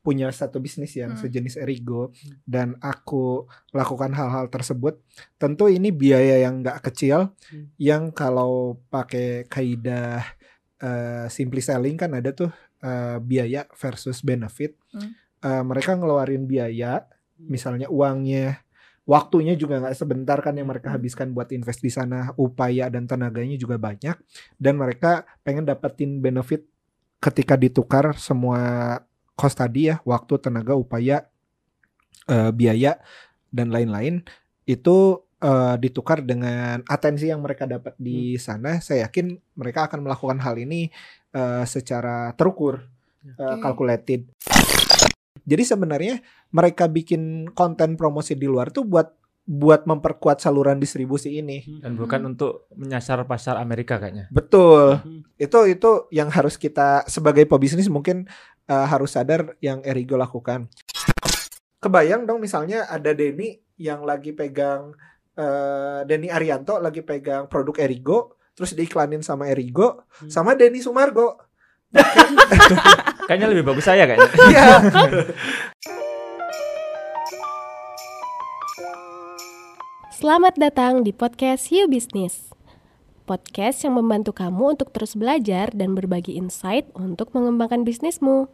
punya satu bisnis yang Hmm. sejenis Erigo dan aku lakukan hal-hal tersebut, tentu ini biaya yang nggak kecil Hmm. yang kalau pakai kaidah eh, simply selling kan ada tuh eh, biaya versus benefit. Hmm. Eh, mereka ngeluarin biaya, misalnya uangnya, waktunya juga nggak sebentar kan yang mereka Hmm. habiskan buat invest di sana, upaya dan tenaganya juga banyak, dan mereka pengen dapetin benefit ketika ditukar semua cost tadi ya, waktu, tenaga, upaya, eh, biaya dan lain-lain itu eh, ditukar dengan atensi yang mereka dapat di sana. Saya yakin mereka akan melakukan hal ini eh, secara terukur, eh, Oke. calculated. Jadi sebenarnya mereka bikin konten promosi di luar tuh buat buat memperkuat saluran distribusi ini. Hmm. Dan bukan untuk menyasar pasar Amerika kayaknya. Betul. Hmm. Itu itu yang harus kita sebagai pebisnis mungkin eh, harus sadar yang Erigo lakukan. Kebayang dong misalnya ada Denny yang lagi pegang eh Denny Arianto lagi pegang produk Erigo, terus diiklanin sama Erigo, Hmm. sama Denny Sumargo. Kayaknya lebih bagus saya kayaknya. Iya. Selamat datang di podcast You Business. Podcast yang membantu kamu untuk terus belajar dan berbagi insight untuk mengembangkan bisnismu.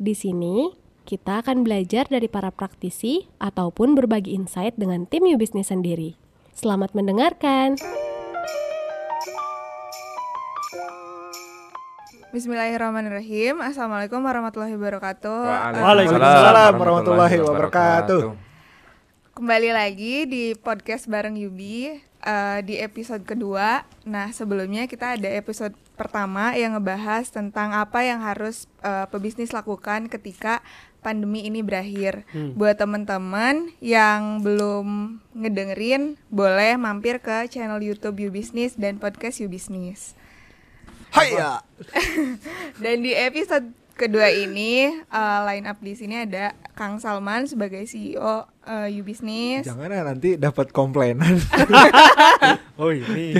Di sini, kita akan belajar dari para praktisi ataupun berbagi insight dengan tim You Business sendiri. Selamat mendengarkan. Bismillahirrahmanirrahim. Assalamualaikum warahmatullahi wabarakatuh. Waalaikumsalam warahmatullahi wabarakatuh. Kembali lagi di podcast bareng Yubi eh, di episode kedua. Nah sebelumnya kita ada episode pertama yang ngebahas tentang apa yang harus eh, pebisnis lakukan ketika pandemi ini berakhir. Hmm. Buat teman-teman yang belum ngedengerin, boleh mampir ke channel YouTube You Business dan podcast You Business. Hayya. Dan di episode kedua ini eh, line up di sini ada Kang Salman sebagai CEO eh, You Business. Jangan ya nanti dapat komplainan. Oh ini.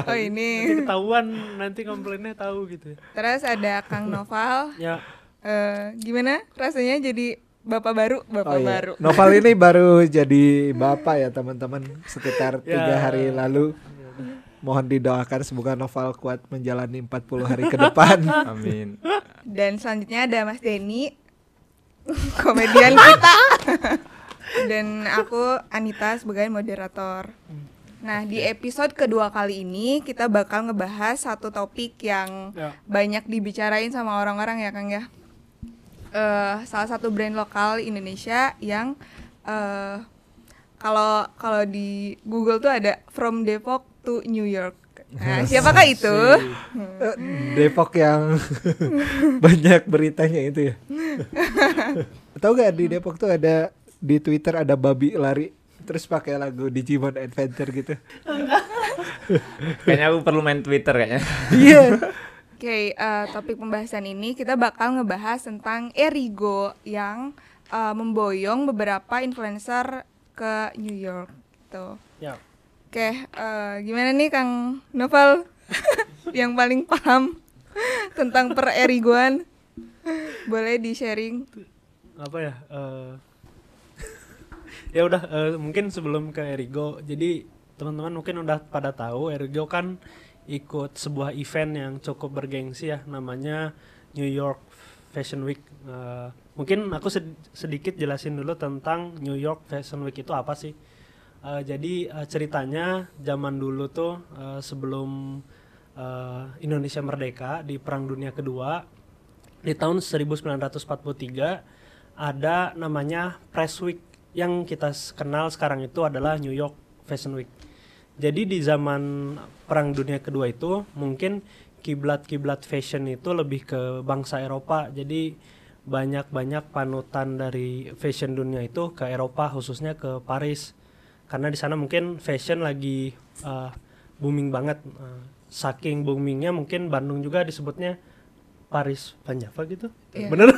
Oh ini. Nanti ketahuan nanti komplainnya tahu gitu. Terus ada Kang Noval. Ya. Eh, gimana rasanya jadi bapak baru? Bapak Oh iya. baru. Noval ini baru jadi bapak ya teman-teman sekitar tiga Ya. hari lalu. Mohon didoakan semoga Noval kuat menjalani 40 hari ke depan. Amin. Dan selanjutnya ada Mas Denny, komedian kita. Dan aku Anita sebagai moderator. Nah, di episode kedua kali ini kita bakal ngebahas satu topik yang Ya. banyak dibicarain sama orang-orang ya, Kang ya. Eh, salah satu brand lokal Indonesia yang eh, kalau kalau di Google tuh ada from Depok to New York. Nah, siapakah itu? Eh, Depok yang banyak beritanya itu ya. Tahu gak di Depok tuh ada di Twitter ada babi lari terus pakai lagu Digimon Adventure gitu. Kayaknya aku perlu main Twitter kayaknya. Iya. Oke, eh, topik pembahasan ini kita bakal ngebahas tentang Erigo yang eh, memboyong beberapa influencer ke New York. Tuh. Ya. Oke, eh, gimana nih Kang Novel yang paling paham tentang per Erigoan? Boleh di sharing? Apa ya? eh, ya udah eh, mungkin sebelum ke Erigo. Jadi teman-teman mungkin udah pada tahu Erigo kan ikut sebuah event yang cukup bergengsi ya namanya New York Fashion Week. Eh, mungkin aku sed- sedikit jelasin dulu tentang New York Fashion Week itu apa sih? Eh, jadi eh, ceritanya zaman dulu tuh eh, sebelum eh, Indonesia merdeka di Perang Dunia Kedua di tahun 1943 ada namanya Press Week yang kita kenal sekarang itu adalah New York Fashion Week. Jadi di zaman Perang Dunia Kedua itu mungkin kiblat-kiblat fashion itu lebih ke bangsa Eropa. Jadi banyak-banyak panutan dari fashion dunia itu ke Eropa khususnya ke Paris. Karena di sana mungkin fashion lagi uh, booming banget. Uh, saking boomingnya mungkin Bandung juga disebutnya Paris Panjava gitu. Iya. Bener?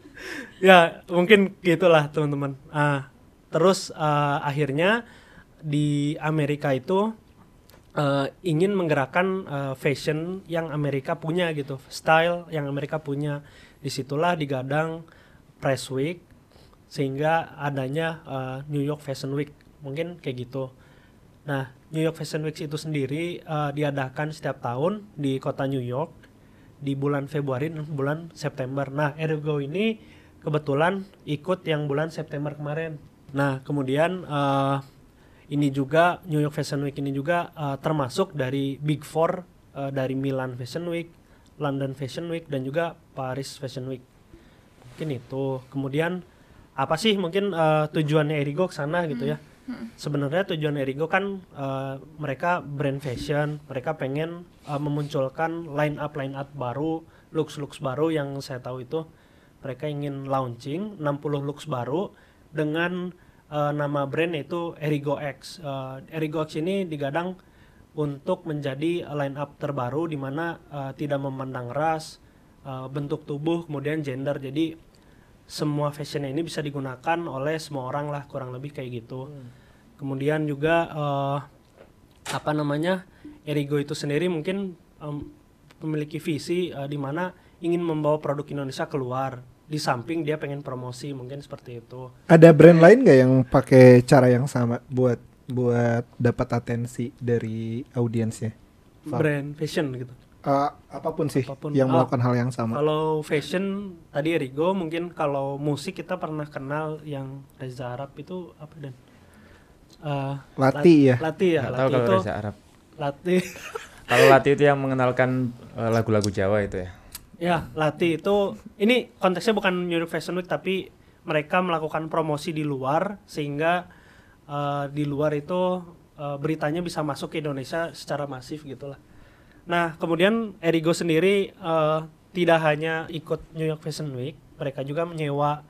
ya mungkin gitulah teman-teman. Ah, terus uh, akhirnya di Amerika itu uh, ingin menggerakkan uh, fashion yang Amerika punya gitu, style yang Amerika punya. Di situlah digadang Press Week sehingga adanya uh, New York Fashion Week mungkin kayak gitu. Nah, New York Fashion Week itu sendiri uh, diadakan setiap tahun di kota New York di bulan Februari dan bulan September. Nah, Ergo ini kebetulan ikut yang bulan September kemarin. Nah, kemudian uh, ini juga New York Fashion Week ini juga uh, termasuk dari Big Four uh, dari Milan Fashion Week, London Fashion Week dan juga Paris Fashion Week. Mungkin itu. Kemudian apa sih mungkin uh, tujuannya Erigo ke sana gitu ya? Sebenarnya tujuan Erigo kan uh, mereka brand fashion, mereka pengen uh, memunculkan line up line up baru, looks looks baru yang saya tahu itu mereka ingin launching 60 looks baru dengan uh, nama brand yaitu Erigo X. Uh, Erigo X ini digadang untuk menjadi line up terbaru di mana uh, tidak memandang ras, uh, bentuk tubuh, kemudian gender. Jadi semua fashion ini bisa digunakan oleh semua orang lah kurang lebih kayak gitu. Hmm. Kemudian juga uh, apa namanya Erigo itu sendiri mungkin um, memiliki visi uh, di mana ingin membawa produk Indonesia keluar di samping dia pengen promosi mungkin seperti itu. Ada brand lain nggak yang pakai cara yang sama buat buat dapat atensi dari audiensnya? Brand fashion gitu. Uh, apa pun sih apa pun. yang melakukan uh, hal yang sama. Kalau fashion tadi Erigo mungkin kalau musik kita pernah kenal yang Reza Arab itu apa dan uh, Lati ya. Lati ya. Lati tahu itu Reza Arab. Lati. kalau Lati itu yang mengenalkan lagu-lagu uh, Jawa itu ya. Ya, Lati itu ini konteksnya bukan New York Fashion Week tapi mereka melakukan promosi di luar sehingga uh, di luar itu uh, beritanya bisa masuk ke Indonesia secara masif gitulah. Nah, kemudian Erigo sendiri uh, tidak hanya ikut New York Fashion Week, mereka juga menyewa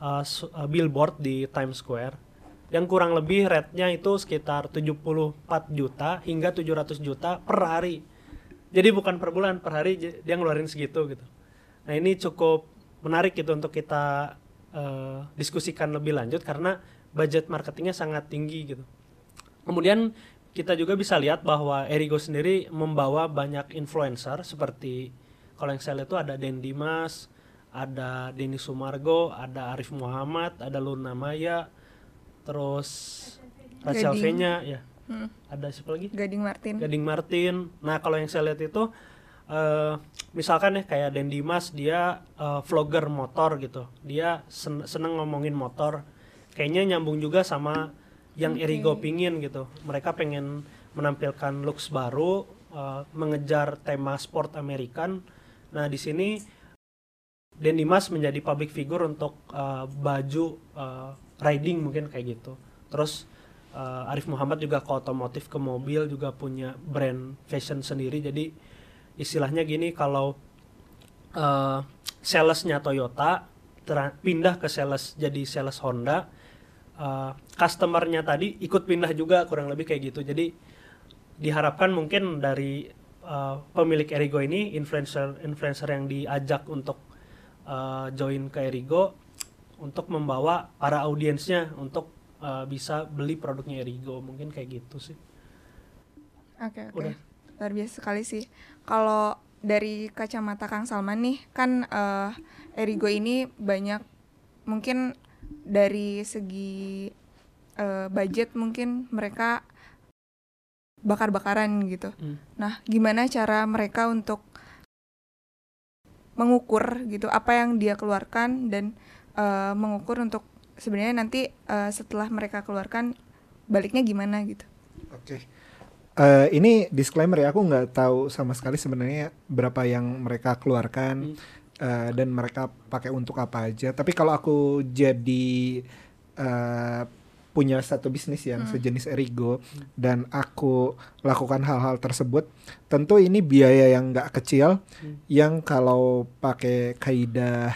uh, billboard di Times Square. Yang kurang lebih rate-nya itu sekitar 74 juta hingga 700 juta per hari. Jadi bukan per bulan per hari dia ngeluarin segitu gitu. Nah ini cukup menarik gitu untuk kita uh, diskusikan lebih lanjut karena budget marketingnya sangat tinggi gitu. Kemudian kita juga bisa lihat bahwa Erigo sendiri membawa banyak influencer seperti kalau yang saya lihat itu ada Den Dimas, ada Denny Sumargo, ada Arif Muhammad, ada Luna Maya, terus Rachel Venya ya Hmm. Ada siapa lagi? Gading Martin. Gading Martin. Nah kalau yang saya lihat itu uh, misalkan ya kayak Den Dimas dia uh, vlogger motor gitu. Dia sen seneng ngomongin motor. Kayaknya nyambung juga sama yang okay. Erigo pingin gitu. Mereka pengen menampilkan looks baru, uh, mengejar tema sport American. Nah di sini Den Dimas menjadi public figure untuk uh, baju uh, riding mungkin kayak gitu. Terus uh, Arif Muhammad juga ke otomotif ke mobil juga punya brand fashion sendiri jadi istilahnya gini kalau uh, salesnya Toyota pindah ke sales jadi sales Honda uh, customernya tadi ikut pindah juga kurang lebih kayak gitu. Jadi diharapkan mungkin dari uh, pemilik Erigo ini influencer influencer yang diajak untuk uh, join ke Erigo untuk membawa para audiensnya untuk uh, bisa beli produknya Erigo. Mungkin kayak gitu sih. Oke okay, oke. Okay. luar biasa sekali sih. Kalau dari kacamata Kang Salman nih kan uh, Erigo ini banyak mungkin dari segi uh, budget mungkin mereka bakar-bakaran gitu. Hmm. Nah, gimana cara mereka untuk mengukur gitu apa yang dia keluarkan dan uh, mengukur untuk sebenarnya nanti uh, setelah mereka keluarkan baliknya gimana gitu. Oke. Okay. Uh, eh, ini disclaimer ya, aku nggak tahu sama sekali sebenarnya berapa yang mereka keluarkan hmm. uh, dan mereka pakai untuk apa aja. Tapi kalau aku jadi uh, punya satu bisnis yang hmm. sejenis Erigo hmm. dan aku lakukan hal-hal tersebut, tentu ini biaya yang nggak kecil. Hmm. Yang kalau pakai kaidah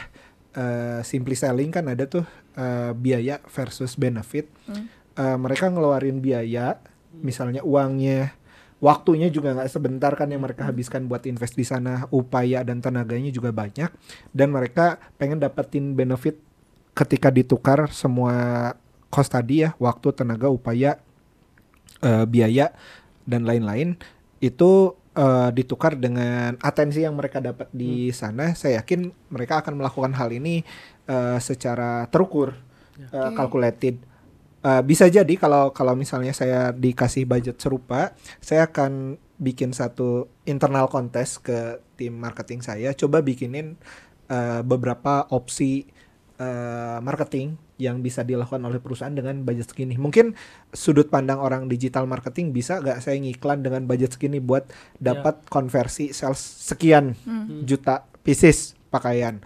uh, simply selling kan ada tuh uh, biaya versus benefit. Hmm. Uh, mereka ngeluarin biaya, misalnya uangnya, waktunya juga nggak sebentar kan yang mereka habiskan buat invest di sana, upaya dan tenaganya juga banyak, dan mereka pengen dapetin benefit ketika ditukar semua cost tadi ya, waktu, tenaga, upaya, uh, biaya dan lain-lain itu eh, ditukar dengan atensi yang mereka dapat di sana, saya yakin mereka akan melakukan hal ini eh, secara terukur, eh, Oke. calculated. Eh, bisa jadi kalau kalau misalnya saya dikasih budget serupa, saya akan bikin satu internal kontes ke tim marketing saya, coba bikinin eh, beberapa opsi eh, marketing yang bisa dilakukan oleh perusahaan dengan budget segini. Mungkin sudut pandang orang digital marketing bisa gak saya ngiklan dengan budget segini buat dapat konversi sales sekian Hmm. juta pieces pakaian.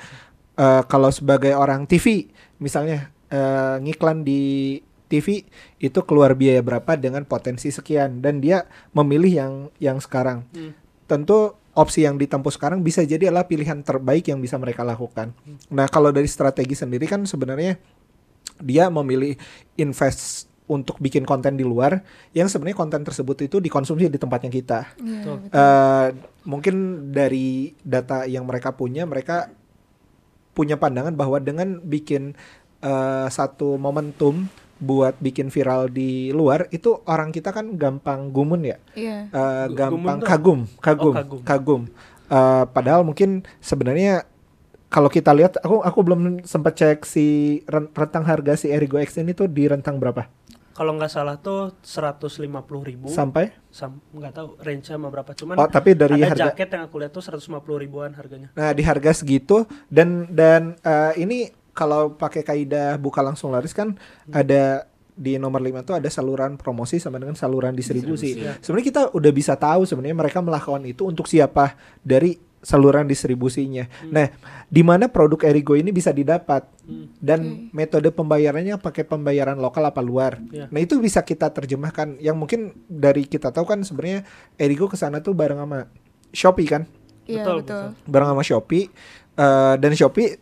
Eh, kalau sebagai orang TV misalnya eh, ngiklan di TV itu keluar biaya berapa dengan potensi sekian dan dia memilih yang yang sekarang. Hmm. Tentu opsi yang ditempuh sekarang bisa jadi adalah pilihan terbaik yang bisa mereka lakukan. Nah, kalau dari strategi sendiri kan sebenarnya dia memilih invest untuk bikin konten di luar yang sebenarnya konten tersebut itu dikonsumsi di tempatnya kita. Iya, Betul. betul. Eh, mungkin dari data yang mereka punya, mereka punya pandangan bahwa dengan bikin eh, satu momentum buat bikin viral di luar itu orang kita kan gampang gumun ya, Iya. Eh, Gu- gampang gumun kagum, kagum, Oh, kagum. kagum. Eh, padahal mungkin sebenarnya kalau kita lihat, aku aku belum sempat cek si ren- rentang harga si Erigo X ini tuh di rentang berapa Kalau nggak salah tuh 150 ribu. sampai? Sam, nggak tahu range sama berapa. Cuman Oh tapi dari ada harga jaket yang aku lihat tuh 150 ribuan harganya. Nah, di harga segitu dan dan eh, ini kalau pakai kaidah buka langsung laris kan ada di nomor 5 tuh ada saluran promosi sama dengan saluran distribusi. Distribusi, ya. Sebenarnya kita udah bisa tahu sebenarnya mereka melakukan itu untuk siapa dari saluran distribusinya. Nah, di mana produk Erigo ini bisa didapat Hmm. dan metode pembayarannya pakai pembayaran lokal apa luar. Ya. Nah, itu bisa kita terjemahkan yang mungkin dari kita tahu kan sebenarnya Erigo ke sana tuh bareng sama Shopee kan? Iya, betul, betul. bareng sama Shopee eh, dan Shopee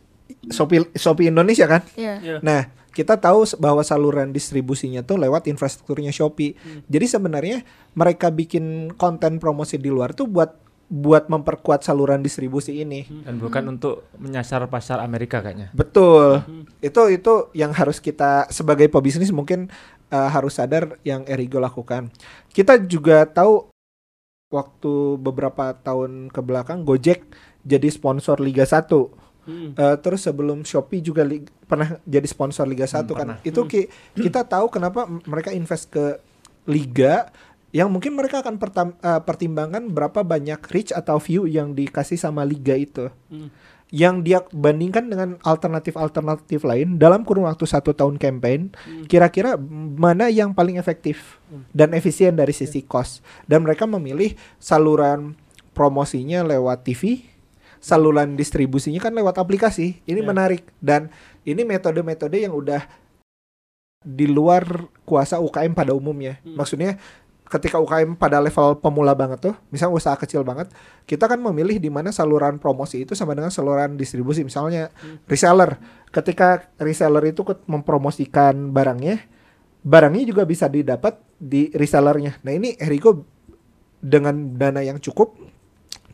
Shopee Shopee Indonesia kan. Iya. Iya. Nah, kita tahu bahwa saluran distribusinya tuh lewat infrastrukturnya Shopee. Jadi sebenarnya mereka bikin konten promosi di luar tuh buat buat memperkuat saluran distribusi ini. Dan bukan untuk menyasar pasar Amerika kayaknya. Betul. Itu itu yang harus kita sebagai pebisnis mungkin eh, harus sadar yang Erigo lakukan. Kita juga tahu waktu beberapa tahun ke belakang Gojek jadi sponsor Liga 1. Hmm. Eh, terus sebelum Shopee juga li- pernah jadi sponsor Liga 1 kan. pernah. Itu ki- kita tahu kenapa mereka invest ke liga yang mungkin mereka akan pertam- eh, pertimbangkan berapa banyak reach atau view yang dikasih sama liga itu. Hmm. Yang dia bandingkan dengan alternatif-alternatif lain dalam kurun waktu satu tahun campaign, kira-kira mana yang paling efektif dan efisien dari sisi cost. Dan mereka memilih saluran promosinya lewat TV, saluran distribusinya kan lewat aplikasi. Ini Ya. menarik dan ini metode-metode yang udah di luar kuasa UKM pada umumnya. Hmm. Maksudnya ketika UKM pada level pemula banget tuh, misalnya usaha kecil banget, kita kan memilih di mana saluran promosi itu sama dengan saluran distribusi. Misalnya reseller, ketika reseller itu mempromosikan barangnya, barangnya juga bisa didapat di resellernya. Nah ini Erigo dengan dana yang cukup,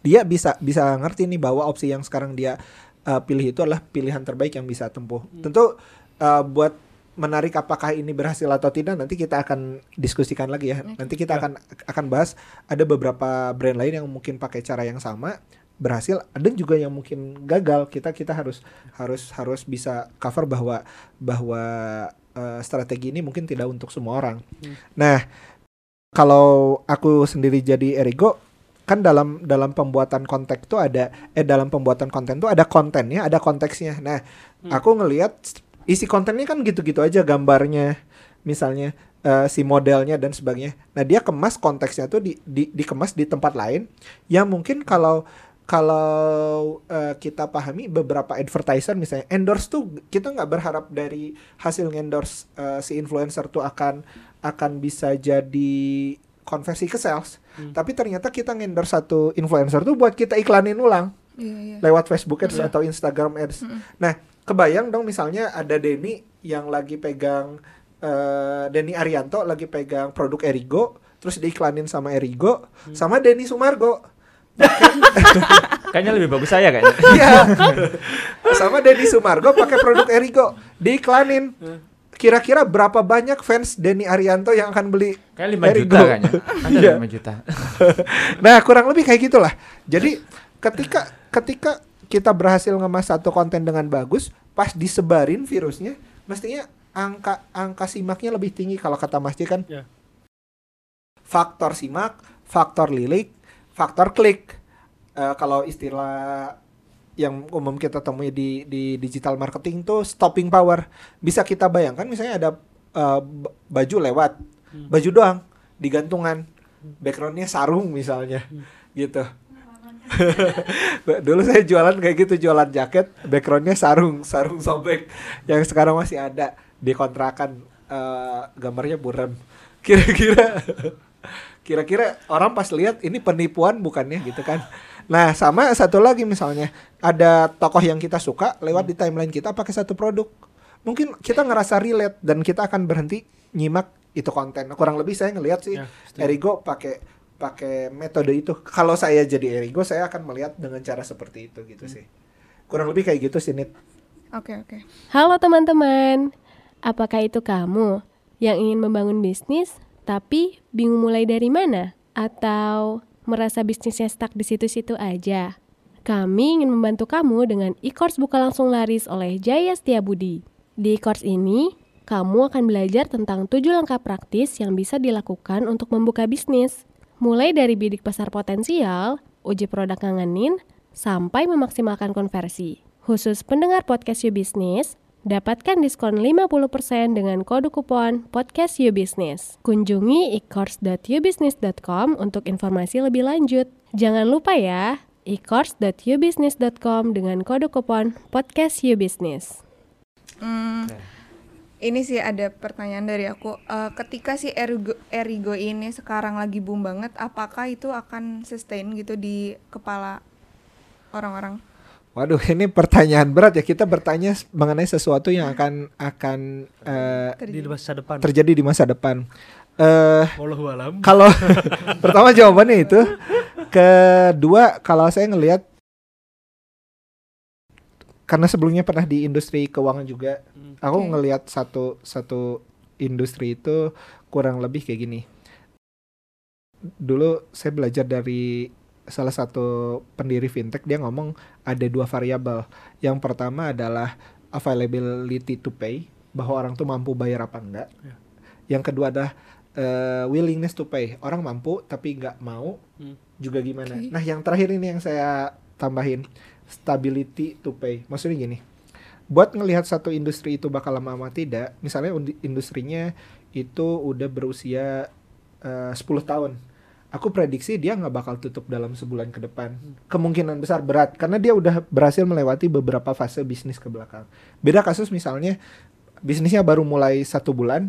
dia bisa bisa ngerti nih bahwa opsi yang sekarang dia uh, pilih itu adalah pilihan terbaik yang bisa tempuh. Tentu uh, buat menarik apakah ini berhasil atau tidak nanti kita akan diskusikan lagi ya. Nanti kita Ya. akan akan bahas ada beberapa brand lain yang mungkin pakai cara yang sama berhasil ada juga yang mungkin gagal kita kita harus harus harus bisa cover bahwa bahwa uh, strategi ini mungkin tidak untuk semua orang. Nah, kalau aku sendiri jadi Erigo kan dalam dalam pembuatan konten tuh ada eh dalam pembuatan konten tuh ada kontennya, ada konteksnya. Nah, aku ngelihat isi kontennya kan gitu-gitu aja gambarnya, misalnya eh, si modelnya dan sebagainya. Nah, dia kemas konteksnya tuh di, di dikemas di tempat lain yang mungkin kalau kalau eh, kita pahami beberapa advertiser misalnya endorse tuh kita nggak berharap dari hasil endorse eh, si influencer tuh akan akan bisa jadi konversi ke sales. Tapi ternyata kita ngendorse satu influencer tuh buat kita iklanin ulang Iya, iya. lewat Facebook Ads Iya. atau Instagram Ads. Mm-mm. Nah, kebayang dong misalnya ada Denny yang lagi pegang eh Denny Arianto lagi pegang produk Erigo, terus diiklanin sama Erigo, sama Denny Sumargo. Kayaknya lebih bagus saya kayaknya. Iya. sama Denny Sumargo pakai produk Erigo, diiklanin. kira-kira berapa banyak fans Denny Arianto yang akan beli Kayak 5 Erigo. juta kayaknya. Ada Iya. 5 juta. Nah, kurang lebih kayak gitulah. Jadi ketika ketika kita berhasil ngemas satu konten dengan bagus, pas disebarin virusnya, mestinya angka angka simaknya lebih tinggi kalau kata Mas J kan. Ya. Faktor simak, faktor lilik, faktor klik. Eh, kalau istilah yang umum kita temui di di digital marketing tuh stopping power. Bisa kita bayangkan misalnya ada b- baju lewat, baju doang digantungan, backgroundnya sarung misalnya, gitu. Dulu saya jualan kayak gitu, jualan jaket, backgroundnya sarung, sarung sobek yang sekarang masih ada di kontrakan eh, gambarnya buram. Kira-kira kira-kira orang pas lihat ini penipuan bukannya gitu kan. Nah, sama satu lagi misalnya ada tokoh yang kita suka lewat di timeline kita pakai satu produk. Mungkin kita ngerasa relate dan kita akan berhenti nyimak itu konten. Kurang lebih saya ngelihat sih Ya. Erigo pakai pakai metode itu. Kalau saya jadi Erigo, saya akan melihat dengan cara seperti itu gitu sih. Kurang lebih kayak gitu sih Nit. Oke oke. Halo teman-teman, apakah itu kamu yang ingin membangun bisnis tapi bingung mulai dari mana? Atau merasa bisnisnya stuck di situ-situ aja? Kami ingin membantu kamu dengan e-course buka langsung laris oleh Jaya Setiabudi. Di e-course ini, kamu akan belajar tentang tujuh langkah praktis yang bisa dilakukan untuk membuka bisnis. Mulai dari bidik pasar potensial, uji produk ngangenin, sampai memaksimalkan konversi. Khusus pendengar podcast You Business, dapatkan diskon 50% dengan kode kupon podcast You Business. Kunjungi e-course.youbusiness.com untuk informasi lebih lanjut. Jangan lupa ya, e-course.youbusiness.com dengan kode kupon podcast You Business. Hmm, ini sih ada pertanyaan dari aku. Eh, ketika si Erigo, Erigo ini sekarang lagi boom banget, apakah itu akan sustain gitu di kepala orang-orang? Waduh, ini pertanyaan berat ya. Kita bertanya mengenai sesuatu yang akan akan eh, di masa depan. terjadi di masa depan. Eh alam. kalau pertama jawabannya itu, kedua kalau saya ngelihat karena sebelumnya pernah di industri keuangan juga. Aku Oke. ngelihat satu satu industri itu kurang lebih kayak gini. Dulu saya belajar dari salah satu pendiri fintech dia ngomong ada dua variabel. Yang pertama adalah availability to pay, bahwa orang tuh mampu bayar apa enggak. Ya. Yang kedua adalah eh, willingness to pay, orang mampu tapi nggak mau Hmm. juga gimana. Oke. Nah yang terakhir ini yang saya tambahin stability to pay. Maksudnya gini, buat ngelihat satu industri itu bakal lama apa tidak, misalnya industrinya itu udah berusia eh, 10 tahun. Aku prediksi dia nggak bakal tutup dalam sebulan ke depan. Kemungkinan besar berat karena dia udah berhasil melewati beberapa fase bisnis ke belakang. Beda kasus misalnya bisnisnya baru mulai satu bulan,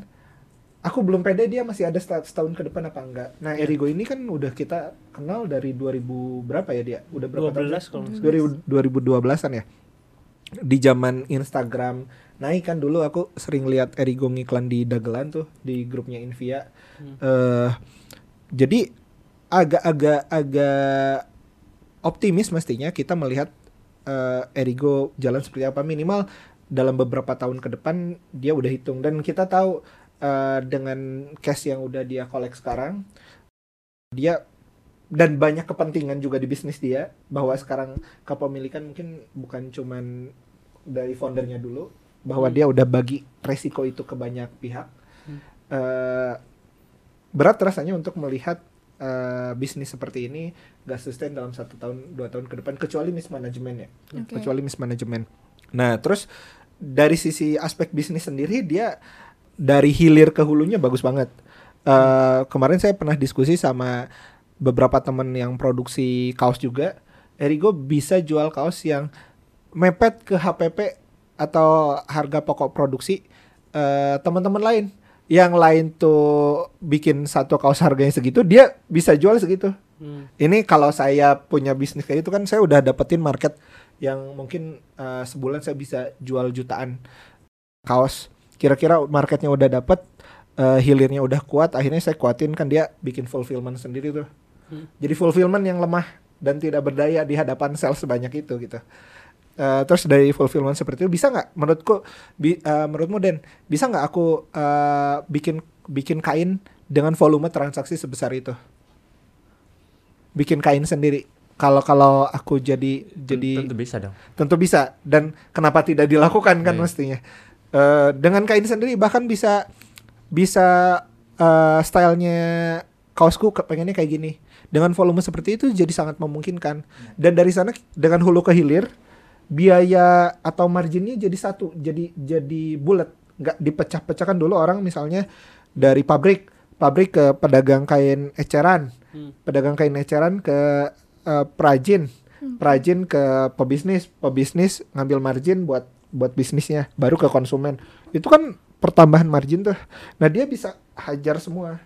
aku belum pede dia masih ada seta- setahun ke depan apa enggak. Nah, Erigo ini kan udah kita kenal dari 2000 berapa ya dia? Udah berapa tahun? 12 kalau nggak 2000 2012-an ya. Di zaman Instagram. Naik kan dulu aku sering lihat Erigo ngiklan di dagelan tuh di grupnya Invia. Eh jadi agak-agak agak optimis mestinya kita melihat eh, Erigo jalan seperti apa. Minimal dalam beberapa tahun ke depan dia udah hitung. Dan kita tahu eh, dengan cash yang udah dia kolek sekarang dia dan banyak kepentingan juga di bisnis dia bahwa sekarang kepemilikan mungkin bukan cuman dari foundernya dulu bahwa Hmm. dia udah bagi resiko itu ke banyak pihak Hmm. Eh, berat rasanya untuk melihat eh, bisnis seperti ini gak sustain dalam satu tahun dua tahun ke depan kecuali mismanagement ya Oke. kecuali mismanagement nah terus dari sisi aspek bisnis sendiri dia dari hilir ke hulunya bagus banget Eh, kemarin saya pernah diskusi sama beberapa temen yang produksi kaos juga Erigo bisa jual kaos yang mepet ke HPP atau harga pokok produksi eh, teman-teman lain. Yang lain tuh bikin satu kaos harganya segitu dia bisa jual segitu. Hmm. ini kalau saya punya bisnis kayak itu kan saya udah dapetin market yang mungkin eh, sebulan saya bisa jual jutaan kaos. Kira-kira marketnya udah dapet eh, hilirnya udah kuat akhirnya saya kuatin kan dia bikin fulfillment sendiri tuh Hmm. jadi fulfillment yang lemah dan tidak berdaya di hadapan sales sebanyak itu gitu Eh, terus dari fulfillment seperti itu bisa nggak menurutku bi- eh, menurutmu Den bisa nggak aku eh, bikin bikin kain dengan volume transaksi sebesar itu bikin kain sendiri kalau kalau aku jadi jadi tentu bisa dong. tentu bisa dan kenapa tidak dilakukan kan Iya. mestinya Eh, dengan kain sendiri bahkan bisa bisa eh, stylenya kaosku ke- pengennya kayak gini dengan volume seperti itu jadi sangat memungkinkan. Dan dari sana dengan hulu ke hilir biaya atau marginnya jadi satu jadi jadi bulat. Nggak dipecah-pecahkan dulu orang misalnya dari pabrik pabrik ke pedagang kain eceran Hmm. pedagang kain eceran ke eh, perajin perajin ke pebisnis pebisnis ngambil margin buat buat bisnisnya baru ke konsumen. Itu kan pertambahan margin tuh. Nah dia bisa hajar semua.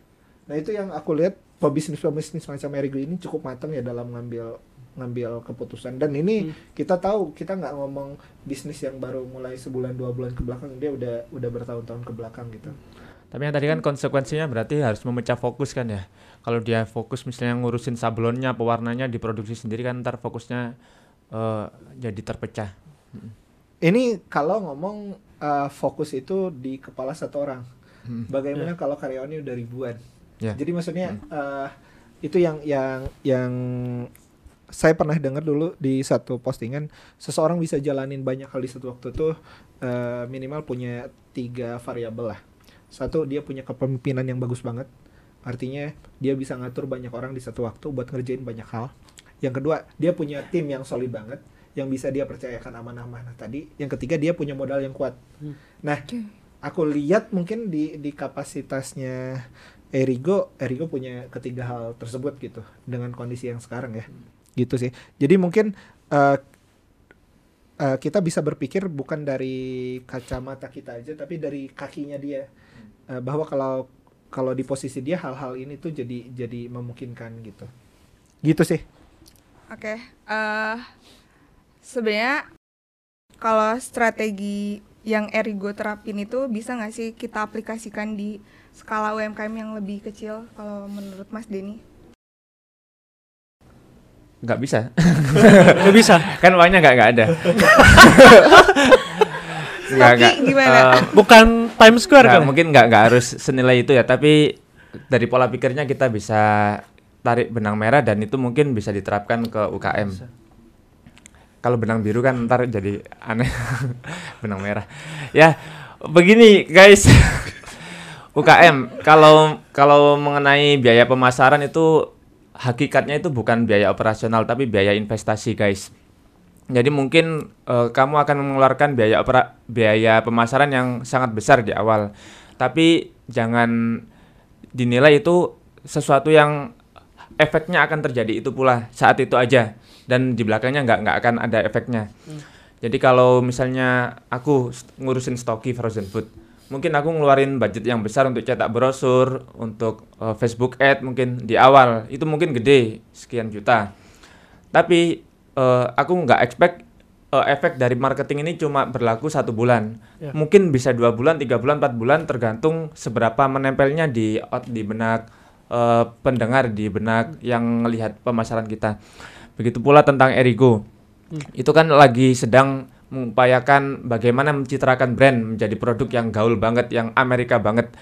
Nah itu yang aku lihat pebisnis pebisnis macam Erigo ini cukup matang ya dalam ngambil ngambil keputusan. Dan ini kita tahu kita nggak ngomong bisnis yang baru mulai sebulan dua bulan ke belakang dia udah udah bertahun-tahun ke belakang gitu. Tapi yang tadi kan konsekuensinya berarti harus memecah fokus kan ya. Kalau dia fokus misalnya ngurusin sablonnya, pewarnanya diproduksi sendiri kan ntar fokusnya eh, jadi terpecah. ini kalau ngomong uh, fokus itu di kepala satu orang. Hmm. bagaimana kalau karyawannya udah ribuan Ya. jadi maksudnya uh, itu yang yang yang saya pernah dengar dulu di satu postingan seseorang bisa jalanin banyak hal di satu waktu tuh uh, minimal punya tiga variabel lah. Satu dia punya kepemimpinan yang bagus banget. Artinya dia bisa ngatur banyak orang di satu waktu buat ngerjain banyak hal. Yang kedua dia punya tim yang solid banget yang bisa dia percayakan amanah-amanah tadi. Yang ketiga dia punya modal yang kuat. Hmm. nah aku lihat mungkin di di kapasitasnya Erigo Erigo punya ketiga hal tersebut gitu dengan kondisi yang sekarang ya. Gitu sih. Jadi mungkin eh, eh, kita bisa berpikir bukan dari kacamata kita aja tapi dari kakinya dia. Eh, bahwa kalau kalau di posisi dia hal-hal ini tuh jadi jadi memungkinkan gitu. Gitu sih. Oke, eh sebenarnya kalau strategi yang Erigo terapin itu bisa nggak sih kita aplikasikan di skala UMKM yang lebih kecil kalau menurut Mas Denny? Nggak bisa. Nggak bisa. kan uangnya nggak nggak ada. Nggak, Tapi nggak. gimana? Eh, Bukan Times Square nggak, kan? mungkin nggak nggak harus senilai itu ya, tapi dari pola pikirnya kita bisa tarik benang merah dan itu mungkin bisa diterapkan ke UKM. Kalau benang biru kan ntar jadi aneh benang merah. Ya, begini guys. UKM kalau kalau mengenai biaya pemasaran itu hakikatnya itu bukan biaya operasional tapi biaya investasi guys. Jadi mungkin eh, kamu akan mengeluarkan biaya opera, biaya pemasaran yang sangat besar di awal. Tapi jangan dinilai itu sesuatu yang efeknya akan terjadi itu pula saat itu aja dan di belakangnya nggak nggak akan ada efeknya. Jadi kalau misalnya aku ngurusin stoki frozen food, mungkin aku ngeluarin budget yang besar untuk cetak brosur, untuk eh, Facebook ad mungkin di awal itu mungkin gede sekian juta. Tapi eh, aku nggak expect eh, efek dari marketing ini cuma berlaku satu bulan. Ya. Mungkin bisa dua bulan, tiga bulan, empat bulan tergantung seberapa menempelnya di ot- di benak eh, pendengar, di benak yang melihat pemasaran kita. Begitu pula tentang Erigo. Itu kan lagi sedang mengupayakan bagaimana mencitrakan brand menjadi produk yang gaul banget, yang Amerika banget.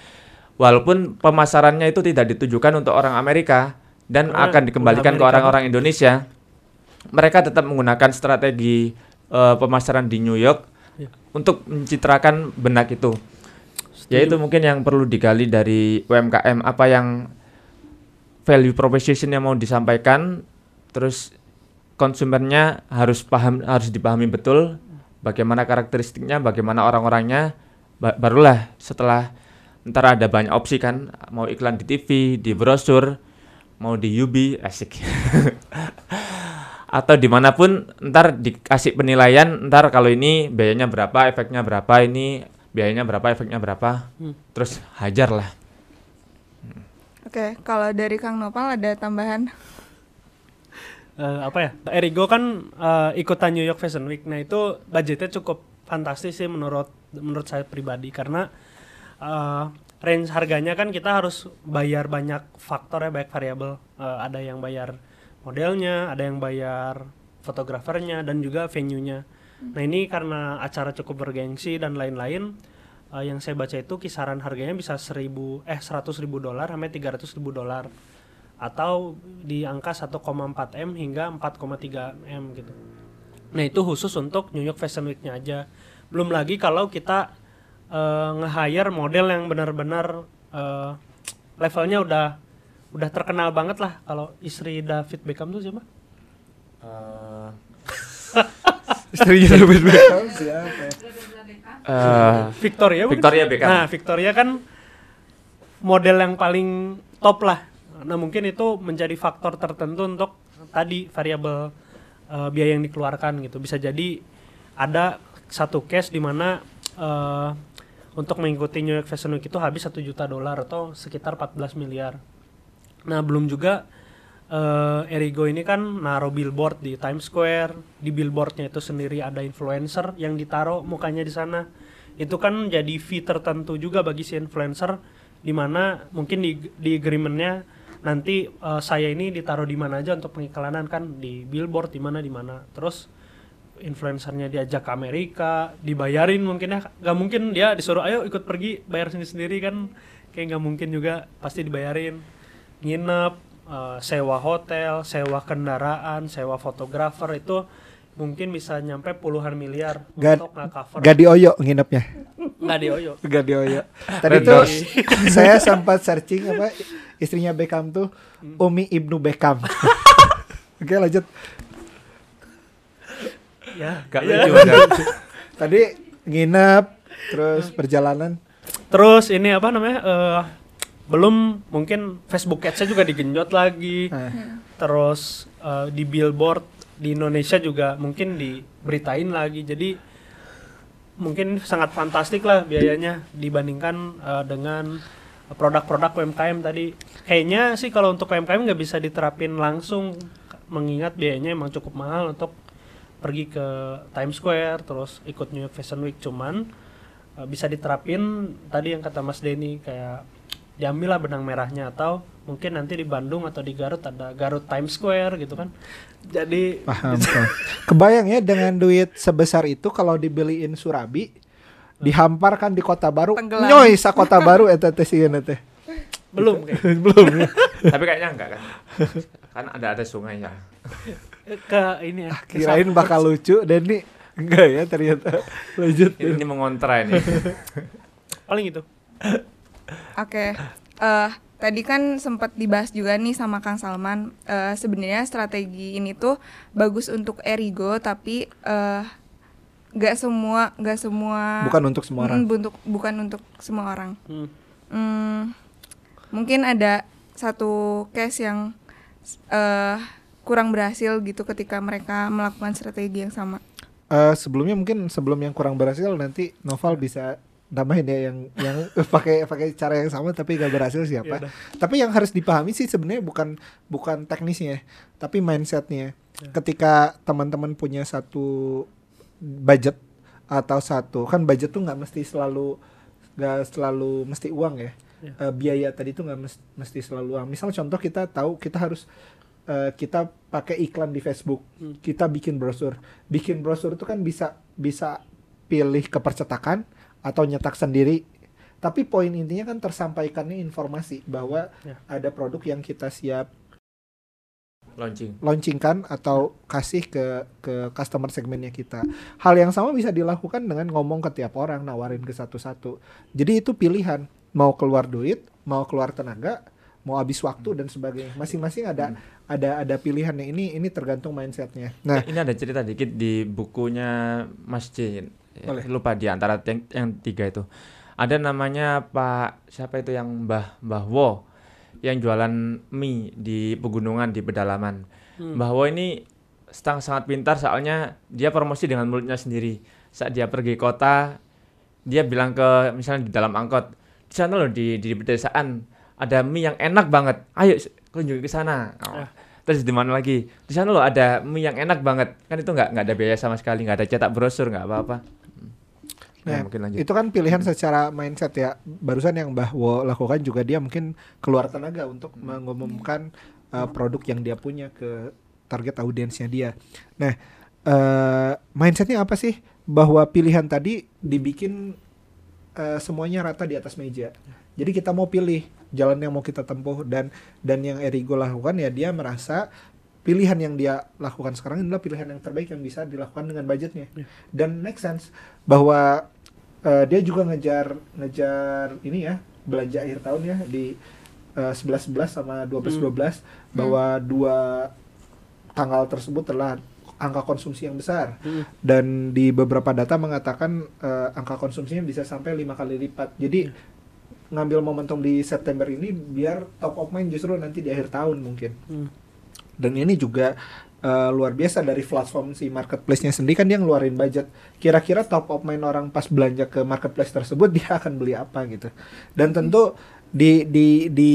Walaupun pemasarannya itu tidak ditujukan untuk orang Amerika dan Karena akan dikembalikan ke orang-orang Indonesia, mereka tetap menggunakan strategi eh, pemasaran di New York Ya. untuk mencitrakan benak itu. Ya itu mungkin yang perlu digali dari UMKM apa yang value proposition yang mau disampaikan, terus konsumennya harus paham harus dipahami betul bagaimana karakteristiknya, bagaimana orang-orangnya, ba- barulah setelah ntar ada banyak opsi kan mau iklan di TV, di brosur, mau di UB, asik. Atau di mana pun ntar dikasih penilaian ntar kalau ini biayanya berapa, efeknya berapa, ini biayanya berapa, efeknya berapa, Hmm. terus hajar lah. Oke, kalau dari Kang Nopal ada tambahan? Eh, apa ya? Erigo kan eh, ikutan New York Fashion Week. Nah, itu budgetnya cukup fantastis sih menurut menurut saya pribadi karena eh, range harganya kan kita harus bayar banyak faktor ya, banyak variabel. Eh, ada yang bayar modelnya, ada yang bayar fotografernya dan juga venue-nya. Nah ini karena acara cukup bergengsi dan lain-lain, eh, yang saya baca itu kisaran harganya bisa 1000 eh 100 ribu dolar sampai 300 ribu dolar atau di angka 1,4 m hingga 4,3 m gitu. Nah itu khusus untuk New York Fashion Week-nya aja. Belum lagi kalau kita eh, nge-hire model yang benar-benar eh, levelnya udah udah terkenal banget lah. Kalau istri David Beckham tuh siapa? Eh, Istrinya David Beckham siapa? eh, Victoria? Victoria Beckham. Nah, Victoria kan model yang paling top lah. Nah, mungkin itu menjadi faktor tertentu untuk tadi variabel eh, biaya yang dikeluarkan gitu. Bisa jadi ada satu case di mana eh, untuk mengikuti New York Fashion Week itu habis satu juta dolar atau sekitar 14 miliar. Nah, belum juga eh, Erigo ini kan naruh billboard di Times Square. Di billboardnya itu sendiri ada influencer yang ditaruh mukanya di sana. Itu kan jadi fee tertentu juga bagi si influencer di mana mungkin di di agreementnya nanti eh, saya ini ditaruh di mana aja untuk pengiklanan kan di billboard di mana di mana. Terus influencernya diajak ke Amerika, dibayarin mungkin ya, nggak mungkin dia disuruh ayo ikut pergi bayar sendiri sendiri kan, kayak nggak mungkin juga pasti dibayarin, nginep, eh, sewa hotel, sewa kendaraan, sewa fotografer itu mungkin bisa nyampe puluhan miliar Gad- untuk nge-cover Gak di Oyo nginepnya. nggak di Oyo. Gak di Oyo. Tadi tuh saya sempat searching apa istrinya Beckham tuh Umi Ibnu Beckham. Oke lanjut. Ya, Gak iya. lucu. Tadi nginep terus perjalanan. Terus ini apa namanya? eh, belum mungkin Facebook Ads-nya juga digenjot lagi. Nah, Terus eh, di billboard di Indonesia juga mungkin diberitain lagi. Jadi mungkin sangat fantastik lah biayanya dibandingkan eh, dengan produk-produk UMKM tadi. Kayaknya sih kalau untuk UMKM nggak bisa diterapin langsung mengingat biayanya emang cukup mahal untuk pergi ke Times Square terus ikut New York Fashion Week cuman eh, bisa diterapin tadi yang kata Mas Denny kayak diambil lah benang merahnya atau mungkin nanti di Bandung atau di Garut ada Garut Times Square gitu kan jadi paham. Kebayang ya dengan duit sebesar itu kalau dibeliin Surabi dihamparkan di kota baru. Tenggelam. Nyoy sa kota baru eta teh sieuna teh. belum kayak Belum ya. Tapi kayaknya enggak kan. Kan ada ada sungai ya. ke ini ya ke Kirain bakal lucu dan nih enggak ya ternyata. Lanjut. Ini mengontra ini. paling itu Oke, eh tadi kan sempat dibahas juga nih sama Kang Salman. eh Sebenarnya strategi ini tuh bagus untuk Erigo, tapi eh nggak semua nggak semua Bukan untuk semua orang. Mm, untuk bukan untuk semua orang. Hmm. Hmm, mungkin ada satu case yang eh kurang berhasil gitu ketika mereka melakukan strategi yang sama. Eh, sebelumnya mungkin sebelum yang kurang berhasil nanti Noval bisa tambahin ya yang yang pakai pakai cara yang sama tapi gak berhasil siapa. Yaudah. Tapi yang harus dipahami sih sebenarnya bukan bukan teknisnya, tapi mindsetnya. Ketika teman-teman punya satu budget atau satu kan budget tuh nggak mesti selalu nggak selalu mesti uang ya. Ya. Eh, biaya tadi tuh nggak mes- mesti selalu uang. Misal contoh kita tahu kita harus eh, kita pakai iklan di Facebook, Hmm. kita bikin brosur. Bikin brosur itu kan bisa bisa pilih ke percetakan atau nyetak sendiri. Tapi poin intinya kan tersampaikannya informasi bahwa Ya. ada produk yang kita siap Launching. launchingkan atau kasih ke ke customer segmennya kita. Hal yang sama bisa dilakukan dengan ngomong ke tiap orang, nawarin ke satu-satu. Jadi itu pilihan, mau keluar duit, mau keluar tenaga, mau habis waktu dan sebagainya. Masing-masing ada ada ada pilihannya. Ini ini tergantung mindsetnya. Nah, Ini ada cerita dikit di bukunya Mas. Ya, Boleh. Lupa di antara yang, yang tiga itu. Ada namanya Pak siapa itu yang Mbah Mbah Wo yang jualan mie di pegunungan di pedalaman. Hmm. Mbah Wo ini setang sangat pintar soalnya dia promosi dengan mulutnya sendiri. Saat dia pergi kota, dia bilang ke misalnya di dalam angkot, di sana loh di di pedesaan ada mie yang enak banget. Ayo kunjungi ke sana. Oh. Ya. Terus di mana lagi? Di sana loh ada mie yang enak banget. Kan itu nggak nggak ada biaya sama sekali, nggak ada cetak brosur, nggak apa-apa. Nah, Ya, mungkin lanjut. itu kan pilihan secara mindset ya. Barusan yang Mbah Wo lakukan juga dia mungkin keluar tenaga untuk mengumumkan uh, produk yang dia punya ke target audiensnya dia. Nah, eh mindsetnya apa sih bahwa pilihan tadi dibikin eh, semuanya rata di atas meja. Jadi kita mau pilih jalan yang mau kita tempuh dan dan yang Erigo lakukan ya dia merasa pilihan yang dia lakukan sekarang adalah pilihan yang terbaik yang bisa dilakukan dengan budgetnya. Dan make sense bahwa eh, dia juga ngejar ngejar ini ya belanja akhir tahun ya di eh, 11 11 sama 12 12 bahwa dua tanggal tersebut adalah angka konsumsi yang besar. Hmm. dan di beberapa data mengatakan eh, angka konsumsinya bisa sampai lima kali lipat. Jadi ngambil momentum di September ini biar top of mind justru nanti di akhir tahun mungkin. Hmm. Dan ini juga eh, luar biasa dari platform si marketplace-nya sendiri kan dia ngeluarin budget. Kira-kira top of mind orang pas belanja ke marketplace tersebut dia akan beli apa gitu. Dan tentu di di di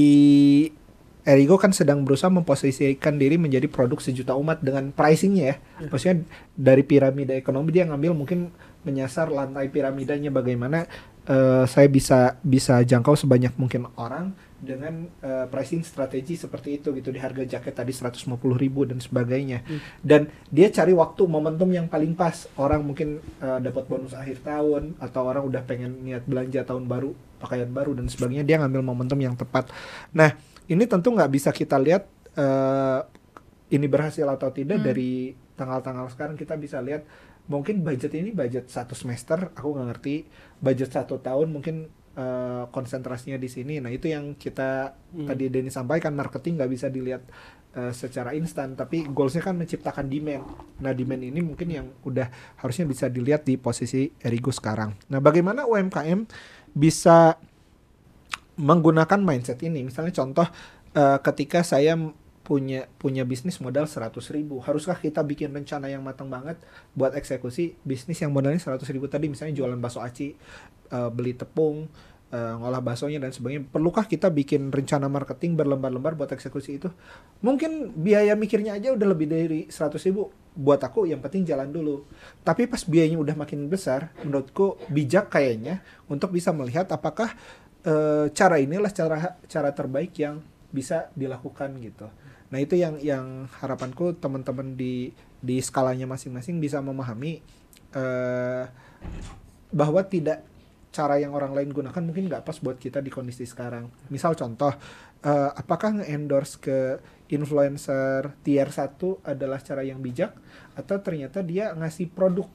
Erigo kan sedang berusaha memposisikan diri menjadi produk sejuta umat dengan pricingnya ya. Maksudnya dari piramida ekonomi dia ngambil mungkin menyasar lantai piramidanya bagaimana eh, saya bisa bisa jangkau sebanyak mungkin orang dengan eh, pricing strategi seperti itu gitu di harga jaket tadi 150.000 ribu dan sebagainya. Dan dia cari waktu momentum yang paling pas. Orang mungkin eh, dapat bonus akhir tahun atau orang udah pengen niat belanja tahun baru, pakaian baru dan sebagainya dia ngambil momentum yang tepat. Nah, ini tentu nggak bisa kita lihat eh, ini berhasil atau tidak dari tanggal-tanggal sekarang kita bisa lihat mungkin budget ini budget satu semester aku nggak ngerti budget satu tahun mungkin eh, konsentrasinya di sini. Nah itu yang kita tadi Denny sampaikan marketing nggak bisa dilihat eh, secara instan tapi goalsnya kan menciptakan demand. Nah demand ini mungkin yang udah harusnya bisa dilihat di posisi Erigo sekarang. Nah bagaimana UMKM bisa menggunakan mindset ini? Misalnya contoh eh, ketika saya punya punya bisnis modal 100.000 ribu. Haruskah kita bikin rencana yang matang banget buat eksekusi bisnis yang modalnya 100.000 ribu? Tadi misalnya jualan bakso aci eh, beli tepung eh, ngolah baksonya dan sebagainya. Perlukah kita bikin rencana marketing berlembar-lembar buat eksekusi itu? Mungkin biaya mikirnya aja udah lebih dari 100.000 ribu buat aku yang penting jalan dulu. Tapi pas biayanya udah makin besar menurutku bijak kayaknya untuk bisa melihat apakah eh, cara inilah cara cara terbaik yang bisa dilakukan gitu. Nah itu yang yang harapanku teman-teman di di skalanya masing-masing bisa memahami eh, bahwa tidak cara yang orang lain gunakan mungkin nggak pas buat kita di kondisi sekarang. Misal contoh, eh, apakah nge-endorse ke influencer tier 1 adalah cara yang bijak atau ternyata dia ngasih produk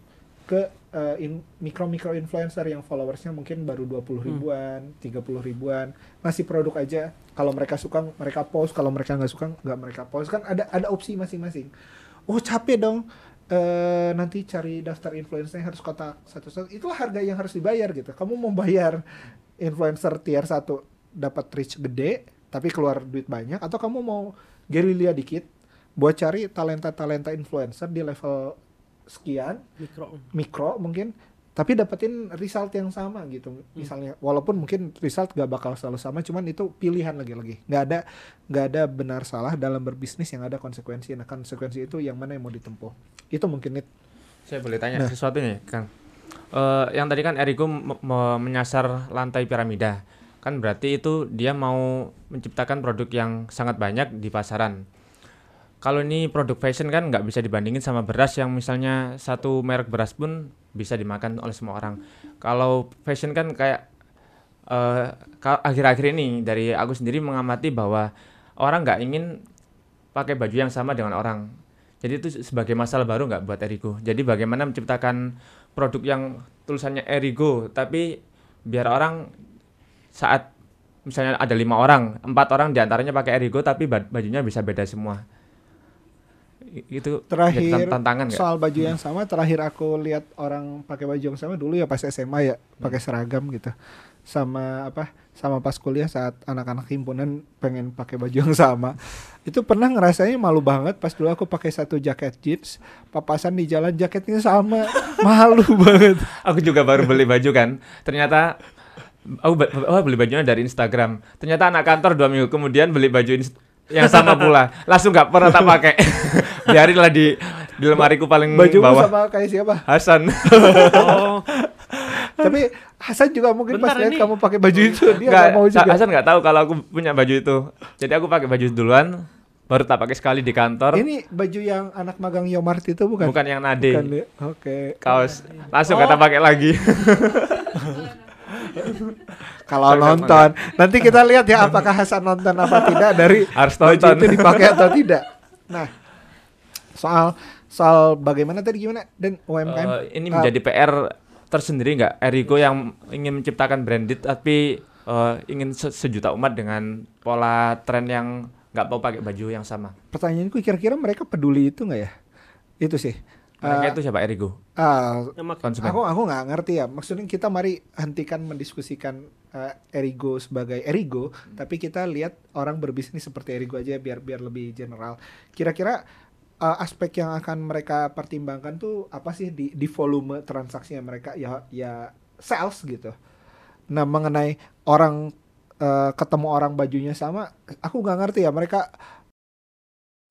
ke eh, in- mikro-mikro influencer yang followersnya mungkin baru 20 ribuan, 30 ribuan, ngasih produk aja. Kalau mereka suka mereka post, kalau mereka nggak suka nggak mereka post. Kan ada ada opsi masing-masing. Oh capek dong. eh nanti cari daftar influencer yang harus kotak satu-satu. Itulah harga yang harus dibayar gitu. Kamu mau bayar influencer tier 1 dapat reach gede tapi keluar duit banyak atau kamu mau gerilya dikit buat cari talenta-talenta influencer di level sekian mikro mikro mungkin tapi dapetin result yang sama gitu misalnya walaupun mungkin result gak bakal selalu sama cuman itu pilihan lagi-lagi nggak ada nggak ada benar salah dalam berbisnis yang ada konsekuensi nah konsekuensi itu yang mana yang mau ditempuh itu mungkin Nit. Saya boleh tanya sesuatu nih, Kang. Eh, yang tadi kan me- me- menyasar lantai piramida. Kan berarti itu dia mau menciptakan produk yang sangat banyak di pasaran. Kalau ini produk fashion kan nggak bisa dibandingin sama beras yang misalnya satu merek beras pun bisa dimakan oleh semua orang. Kalau fashion kan kayak ka- akhir-akhir ini dari aku sendiri mengamati bahwa orang nggak ingin pakai baju yang sama dengan orang. Jadi itu sebagai masalah baru nggak buat Erigo. Jadi bagaimana menciptakan produk yang tulisannya Erigo, tapi biar orang saat misalnya ada lima orang, empat orang di antaranya pakai Erigo, tapi ba- bajunya bisa beda semua. Itu terakhir tan- tantangan nggak? soal baju yang sama terakhir aku lihat orang pakai baju yang sama dulu ya pas SMA ya pakai seragam gitu sama apa sama pas kuliah saat anak-anak himpunan pengen pakai baju yang sama itu pernah ngerasain malu banget pas dulu aku pakai satu jaket jeans papasan di jalan jaketnya sama malu banget Aku juga baru beli baju kan. Ternyata aku oh, beli bajunya dari Instagram. Ternyata anak kantor dua minggu kemudian beli baju yang sama pula. Langsung nggak pernah tak pakai. Biarinlah di di lemariku paling baju bawah. sama kayak siapa Hasan. oh tapi Hasan juga mungkin pas Bentar, lihat ini- kamu pakai baju itu dia Nggak, mau juga Hasan nggak tahu kalau aku punya baju itu. Jadi aku pakai baju duluan, baru tak pakai sekali di kantor. Ini baju yang anak magang Yomart itu bukan? Bukan yang nade. Bukan ya? Oke. Kaos langsung Oh. kata pakai lagi. Kalau nonton, nanti kita lihat ya apakah Hasan nonton apa tidak dari Harus baju nonton. itu dipakai atau tidak. Nah, soal soal bagaimana tadi gimana dan UMKM Eh, ini eh, menjadi PR tersendiri nggak Erigo yang ingin menciptakan branded tapi eh, ingin se- sejuta umat dengan pola tren yang nggak mau pakai baju yang sama. pertanyaanku kira-kira mereka peduli itu nggak ya? Itu sih. Mereka Eh, itu siapa Erigo? ah, mak- Konsumen. aku aku nggak ngerti ya. Maksudnya kita mari hentikan mendiskusikan eh, Erigo sebagai Erigo, tapi kita lihat orang berbisnis seperti Erigo aja biar biar lebih general. Kira-kira eh, aspek yang akan mereka pertimbangkan tuh apa sih di di volume transaksinya mereka ya ya sales gitu. Nah mengenai orang eh, ketemu orang bajunya sama, aku nggak ngerti ya mereka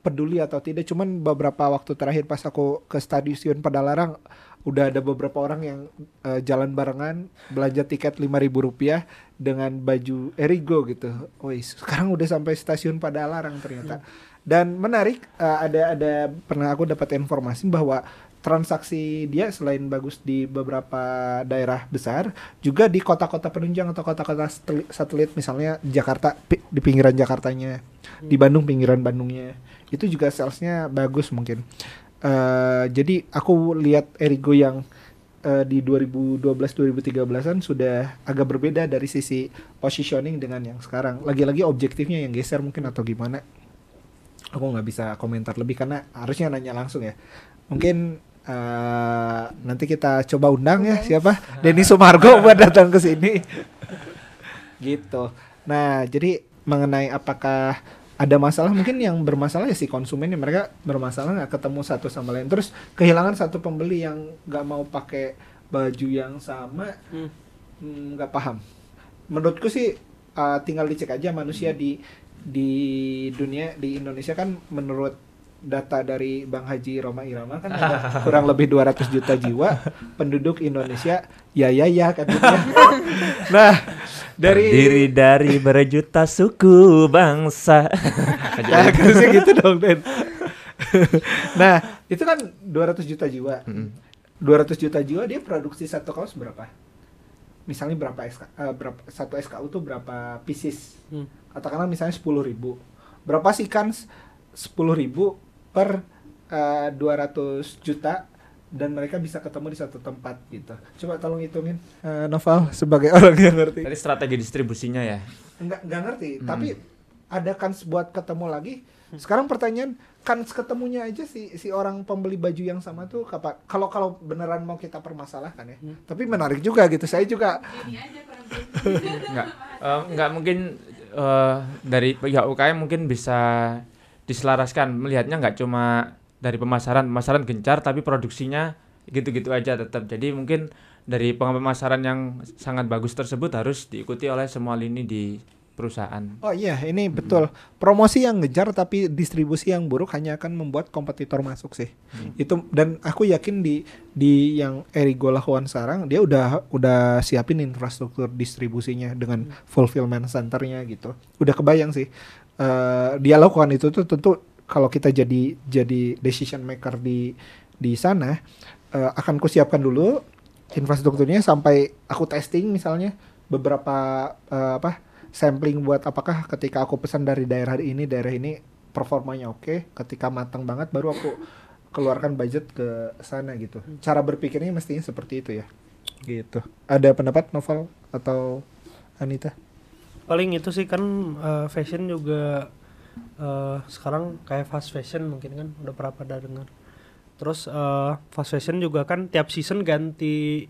peduli atau tidak. Cuman beberapa waktu terakhir pas aku ke stadion Padalarang udah ada beberapa orang yang eh, jalan barengan belanja tiket lima ribu rupiah dengan baju Erigo gitu. Wih, sekarang udah sampai stasiun Padalarang ternyata. Dan menarik eh, ada ada pernah aku dapat informasi bahwa transaksi dia selain bagus di beberapa daerah besar juga di kota-kota penunjang atau kota-kota satelit, misalnya Jakarta di pinggiran Jakartanya di Bandung pinggiran Bandungnya itu juga salesnya bagus mungkin. Eh, jadi aku lihat Erigo yang eh, di 2012-2013an sudah agak berbeda dari sisi positioning dengan yang sekarang. Lagi-lagi objektifnya yang geser mungkin atau gimana aku nggak bisa komentar lebih karena harusnya nanya langsung ya. Mungkin eh, nanti kita coba undang ya siapa? Denny Sumargo buat datang ke sini. Gitu. Nah jadi mengenai apakah ada masalah mungkin yang bermasalah ya si konsumennya mereka bermasalah nggak ketemu satu sama lain. Terus kehilangan satu pembeli yang nggak mau pakai baju yang sama Hmm. hmm, nggak paham. Menurutku sih uh, tinggal dicek aja manusia di di dunia di Indonesia kan menurut data dari Bang Haji Roma Irama kan ada kurang lebih 200 juta jiwa penduduk Indonesia. Ya ya ya kan. Nah dari Diri dari berjuta suku bangsa. harusnya gitu dong Den. Nah itu kan 200 juta jiwa. Mm-mm. 200 juta jiwa dia produksi satu kaos berapa? Misalnya berapa SK, eh, berapa satu SKU tuh berapa pieces? Hmm. Katakanlah misalnya 10.000 ribu. Berapa sih kan 10.000 ribu per eh, 200 juta dan mereka bisa ketemu di satu tempat gitu? Coba tolong hitungin. Eh, Noval sebagai orang yang ngerti. Tadi strategi distribusinya ya. nggak nggak ngerti. Hmm. tapi ada kans buat ketemu lagi? Sekarang pertanyaan kans ketemunya aja si si orang pembeli baju yang sama tuh kapan kalau kalau beneran mau kita permasalahkan ya. Hmm. tapi menarik juga gitu. Saya juga Enggak, eh, enggak mungkin eh, dari pihak UKM mungkin bisa diselaraskan. Melihatnya nggak cuma dari pemasaran pemasaran gencar tapi produksinya gitu-gitu aja tetap. Jadi mungkin dari pemasaran yang sangat bagus tersebut harus diikuti oleh semua lini di perusahaan. Oh iya ini betul. Promosi yang ngejar tapi distribusi yang buruk hanya akan membuat kompetitor masuk sih. Itu dan aku yakin di di yang Erigo lakukan sekarang dia udah udah siapin infrastruktur distribusinya dengan fulfillment centernya gitu. Udah kebayang sih. Eh, dia lakukan itu tuh tentu kalau kita jadi jadi decision maker di di sana eh, akan kusiapkan dulu infrastrukturnya sampai aku testing misalnya beberapa eh, apa sampling buat apakah ketika aku pesan dari daerah ini daerah ini performanya oke ketika matang banget baru aku keluarkan budget ke sana gitu. Cara berpikirnya mestinya seperti itu ya. Gitu. Ada pendapat novel atau Anita? Paling itu sih kan eh, fashion juga eh, sekarang kayak fast fashion mungkin kan udah pernah pada dengar. Terus eh, fast fashion juga kan tiap season ganti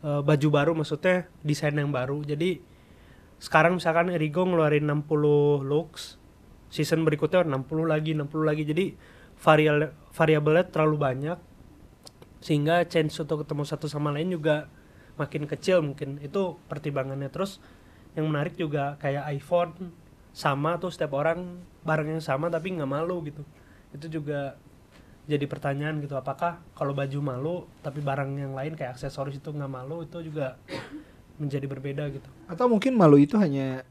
eh, baju baru maksudnya desain yang baru. Jadi sekarang misalkan Erigo ngeluarin 60 looks season berikutnya 60 lagi 60 lagi. Jadi varial variabelnya terlalu banyak sehingga chance untuk ketemu satu sama lain juga makin kecil mungkin. Itu pertimbangannya. Terus yang menarik juga kayak iPhone sama tuh setiap orang barang yang sama tapi nggak malu gitu. Itu juga jadi pertanyaan gitu apakah kalau baju malu tapi barang yang lain kayak aksesoris itu nggak malu? Itu juga menjadi berbeda gitu atau mungkin malu itu hanya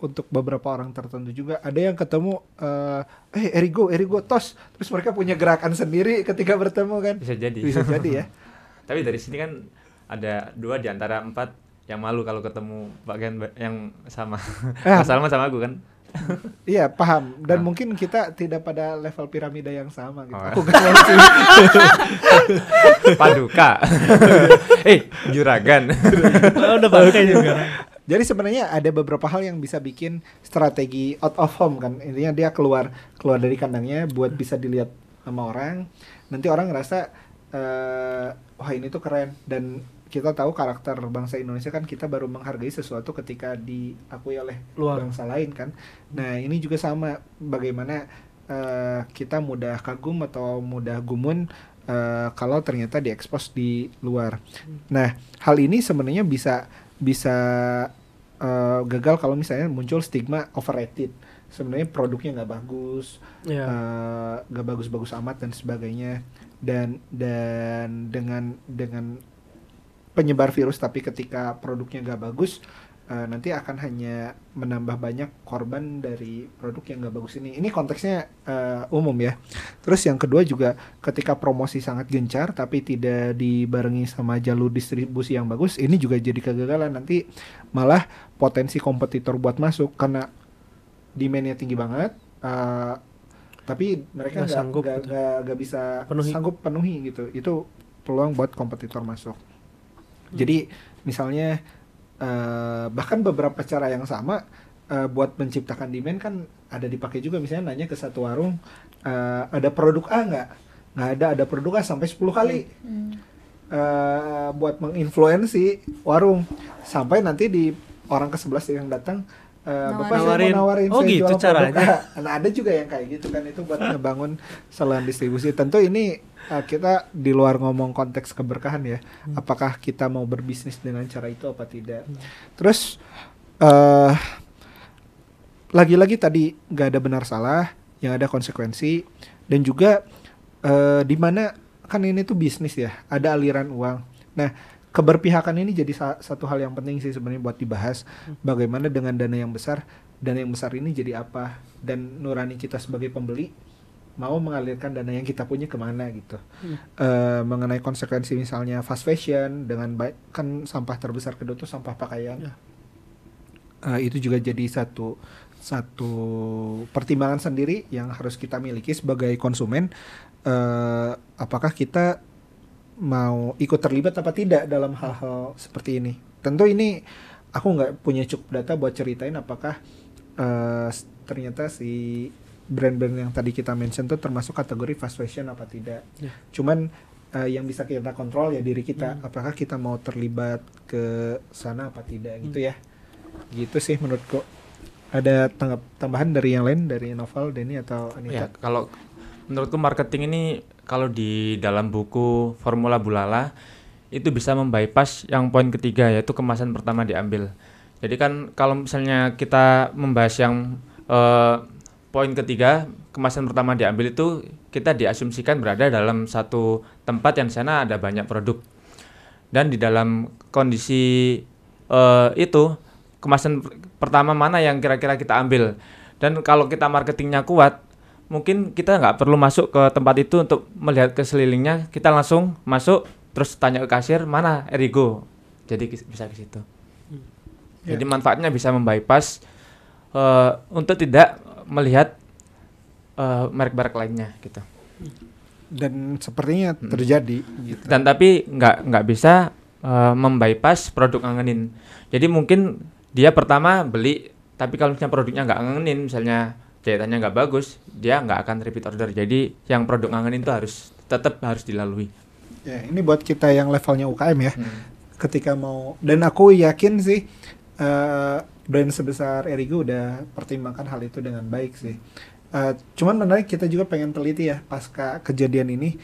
untuk beberapa orang tertentu juga ada yang ketemu eh eh Erigo Erigo tos terus mereka punya gerakan sendiri ketika bertemu kan Bisa jadi. bisa jadi ya Tapi dari sini kan ada dua di antara empat yang malu kalau ketemu bagian ba- yang sama. Eh. Mas sama aku kan. Iya paham dan Ah. mungkin kita tidak pada level piramida yang sama gitu Oh. aku gak ngerti Paduka. eh, juragan. Oh, udah pakai juga. Jadi sebenarnya ada beberapa hal yang bisa bikin strategi out of home kan. Intinya dia keluar keluar dari kandangnya buat bisa dilihat sama orang. Nanti orang ngerasa eh wah ini tuh keren dan kita tahu karakter bangsa Indonesia kan kita baru menghargai sesuatu ketika diakui oleh Luar. bangsa lain kan. Nah, ini juga sama bagaimana eh, kita mudah kagum atau mudah gumun eh, kalau ternyata diekspos di luar. Nah, hal ini sebenarnya bisa bisa eh, gagal kalau misalnya muncul stigma overrated. Sebenarnya produknya nggak bagus, Iya. nggak bagus-bagus amat dan sebagainya. Dan dan dengan dengan penyebar virus tapi ketika produknya nggak bagus eh, nanti akan hanya menambah banyak korban dari produk yang nggak bagus ini. Ini konteksnya eh, umum ya. Terus yang kedua juga ketika promosi sangat gencar tapi tidak dibarengi sama jalur distribusi yang bagus, ini juga jadi kegagalan. Nanti malah potensi kompetitor buat masuk karena demandnya tinggi banget. eh, tapi mereka Nggak sanggup gitu. nggak bisa Penuhi. sanggup penuhi gitu. Itu peluang buat kompetitor masuk. Jadi misalnya eh, bahkan beberapa cara yang sama eh, buat menciptakan demand kan ada dipakai juga. Misalnya nanya ke satu warung eh, ada produk A nggak? Nggak ada ada produk A sampai 10 kali. Eh, buat menginfluensi warung. Sampai nanti di orang ke sebelas yang datang eh, bapak saya Nawarin. mau nawarin Oh, saya gitu jual caranya. A." Nah ada juga yang kayak gitu kan itu buat ngebangun saluran distribusi. Tentu ini uh, kita di luar ngomong konteks keberkahan ya. Apakah kita mau berbisnis dengan cara itu apa tidak? Terus eh lagi-lagi tadi nggak ada benar salah, yang ada konsekuensi dan juga eh di mana kan ini tuh bisnis ya, ada aliran uang. Nah keberpihakan ini jadi sa- satu hal yang penting sih sebenarnya buat dibahas. Bagaimana dengan dana yang besar, dana yang besar ini jadi apa dan nurani kita sebagai pembeli mau mengalirkan dana yang kita punya ke mana gitu. Eh, mengenai konsekuensi misalnya fast fashion dengan baik kan sampah terbesar kedua tuh sampah pakaian. Ya. Eh, itu juga jadi satu satu pertimbangan sendiri yang harus kita miliki sebagai konsumen. Eh, apakah kita mau ikut terlibat apa tidak dalam hal-hal seperti ini? Tentu ini aku nggak punya cukup data buat ceritain apakah s- ternyata si brand-brand yang tadi kita mention tuh termasuk kategori fast fashion apa tidak. Ya. Cuman eh, yang bisa kita kontrol ya diri kita, apakah kita mau terlibat ke sana apa tidak gitu ya. Gitu sih menurutku. Ada tanggap tambahan dari yang lain dari Novel, Denny atau Anita? Ya, kalau menurutku marketing ini kalau di dalam buku Formula Bulala itu bisa membypass yang poin ketiga yaitu kemasan pertama diambil. Jadi kan kalau misalnya kita membahas yang eh, poin ketiga kemasan pertama diambil itu kita diasumsikan berada dalam satu tempat yang sana ada banyak produk dan di dalam kondisi eh, itu kemasan per- pertama mana yang kira-kira kita ambil dan kalau kita marketingnya kuat mungkin kita nggak perlu masuk ke tempat itu untuk melihat ke selilingnya kita langsung masuk terus tanya ke kasir mana Erigo? Jadi bisa ke situ. Ya. jadi manfaatnya bisa membypass eh, untuk tidak melihat eh, merek-merek lainnya gitu. Dan sepertinya terjadi gitu. dan tapi nggak nggak bisa eh, membypass produk ngangenin. Jadi mungkin dia pertama beli tapi kalau misalnya produknya nggak ngangenin misalnya jahitannya nggak bagus dia nggak akan repeat order jadi yang produk ngangenin itu harus tetap harus dilalui Ya, ini buat kita yang levelnya UKM ya. Hmm. Ketika mau dan aku yakin sih eh, brand sebesar Erigo udah pertimbangkan hal itu dengan baik sih. Eh, cuman menarik kita juga pengen teliti ya pasca kejadian ini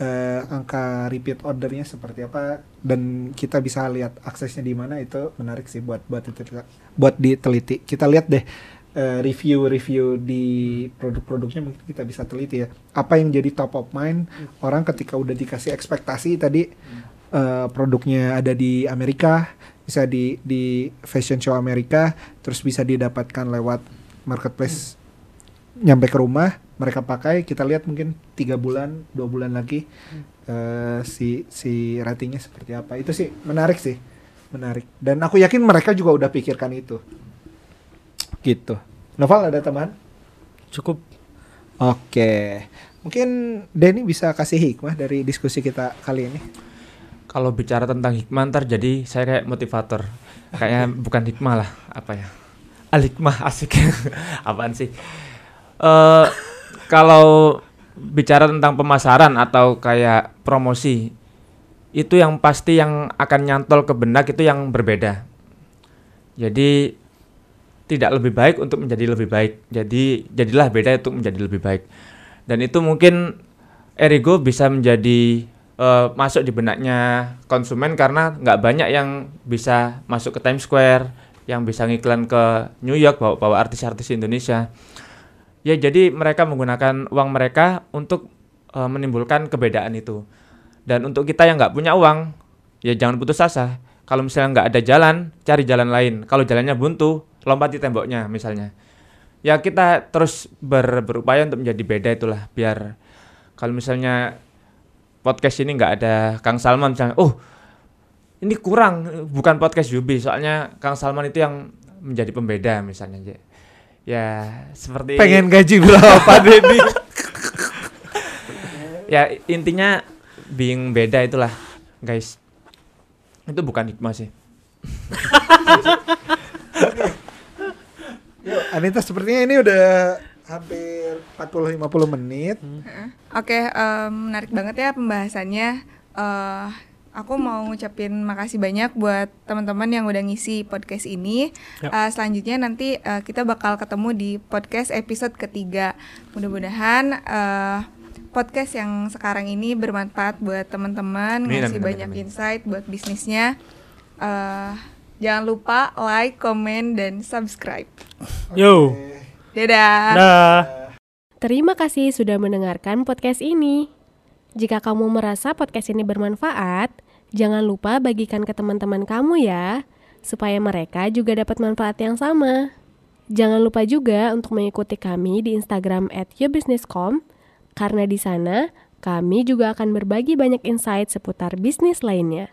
eh, angka repeat ordernya seperti apa dan kita bisa lihat aksesnya di mana itu menarik sih buat buat itu buat diteliti. Kita lihat deh eh, review-review di produk-produknya mungkin kita bisa teliti ya. Apa yang jadi top of mind orang ketika udah dikasih ekspektasi tadi eh, produknya ada di Amerika, bisa di di fashion show Amerika terus bisa didapatkan lewat marketplace nyampe ke rumah mereka pakai kita lihat mungkin tiga bulan dua bulan lagi eh, si si ratingnya seperti apa. Itu sih menarik sih menarik. Dan aku yakin mereka juga udah pikirkan itu gitu Noval ada teman Cukup Oke, mungkin Denny bisa kasih hikmah dari diskusi kita kali ini. Kalau bicara tentang hikmah ntar jadi saya kayak motivator. Kayaknya bukan hikmah lah, apa ya? Al hikmah asik. Apaan sih? Eh kalau bicara tentang pemasaran atau kayak promosi itu yang pasti yang akan nyantol ke benak itu yang berbeda. Jadi tidak lebih baik untuk menjadi lebih baik. Jadi jadilah beda untuk menjadi lebih baik. Dan itu mungkin Erigo bisa menjadi eh, masuk di benaknya konsumen karena nggak banyak yang bisa masuk ke Times Square, yang bisa ngiklan ke New York bawa bawa artis-artis Indonesia. Ya jadi mereka menggunakan uang mereka untuk eh, menimbulkan kebedaan itu. Dan untuk kita yang nggak punya uang, ya jangan putus asa. Kalau misalnya nggak ada jalan, cari jalan lain. Kalau jalannya buntu, lompati temboknya misalnya. Ya kita terus ber- berupaya untuk menjadi beda itulah biar kalau misalnya podcast ini nggak ada Kang Salman misalnya, oh ini kurang bukan podcast Yubi soalnya Kang Salman itu yang menjadi pembeda misalnya Ya, ya seperti Pengen gaji berapa Denny? ya intinya being beda itulah guys itu bukan hikmah sih Anita sepertinya ini udah hampir 40-50 menit. Oke, em, menarik banget ya pembahasannya. Eh, aku mau ngucapin makasih banyak buat teman-teman yang udah ngisi podcast ini. Yap. Eh, selanjutnya nanti eh, kita bakal ketemu di podcast episode ketiga. Mudah-mudahan eh, podcast yang sekarang ini bermanfaat buat teman-teman, ngasih amin, banyak amin. insight buat bisnisnya. Eh, jangan lupa like, comment, dan subscribe. Yo. Dadah. Dah. Terima kasih sudah mendengarkan podcast ini. Jika kamu merasa podcast ini bermanfaat, jangan lupa bagikan ke teman-teman kamu ya, supaya mereka juga dapat manfaat yang sama. Jangan lupa juga untuk mengikuti kami di Instagram @yourbusiness.com karena di sana kami juga akan berbagi banyak insight seputar bisnis lainnya.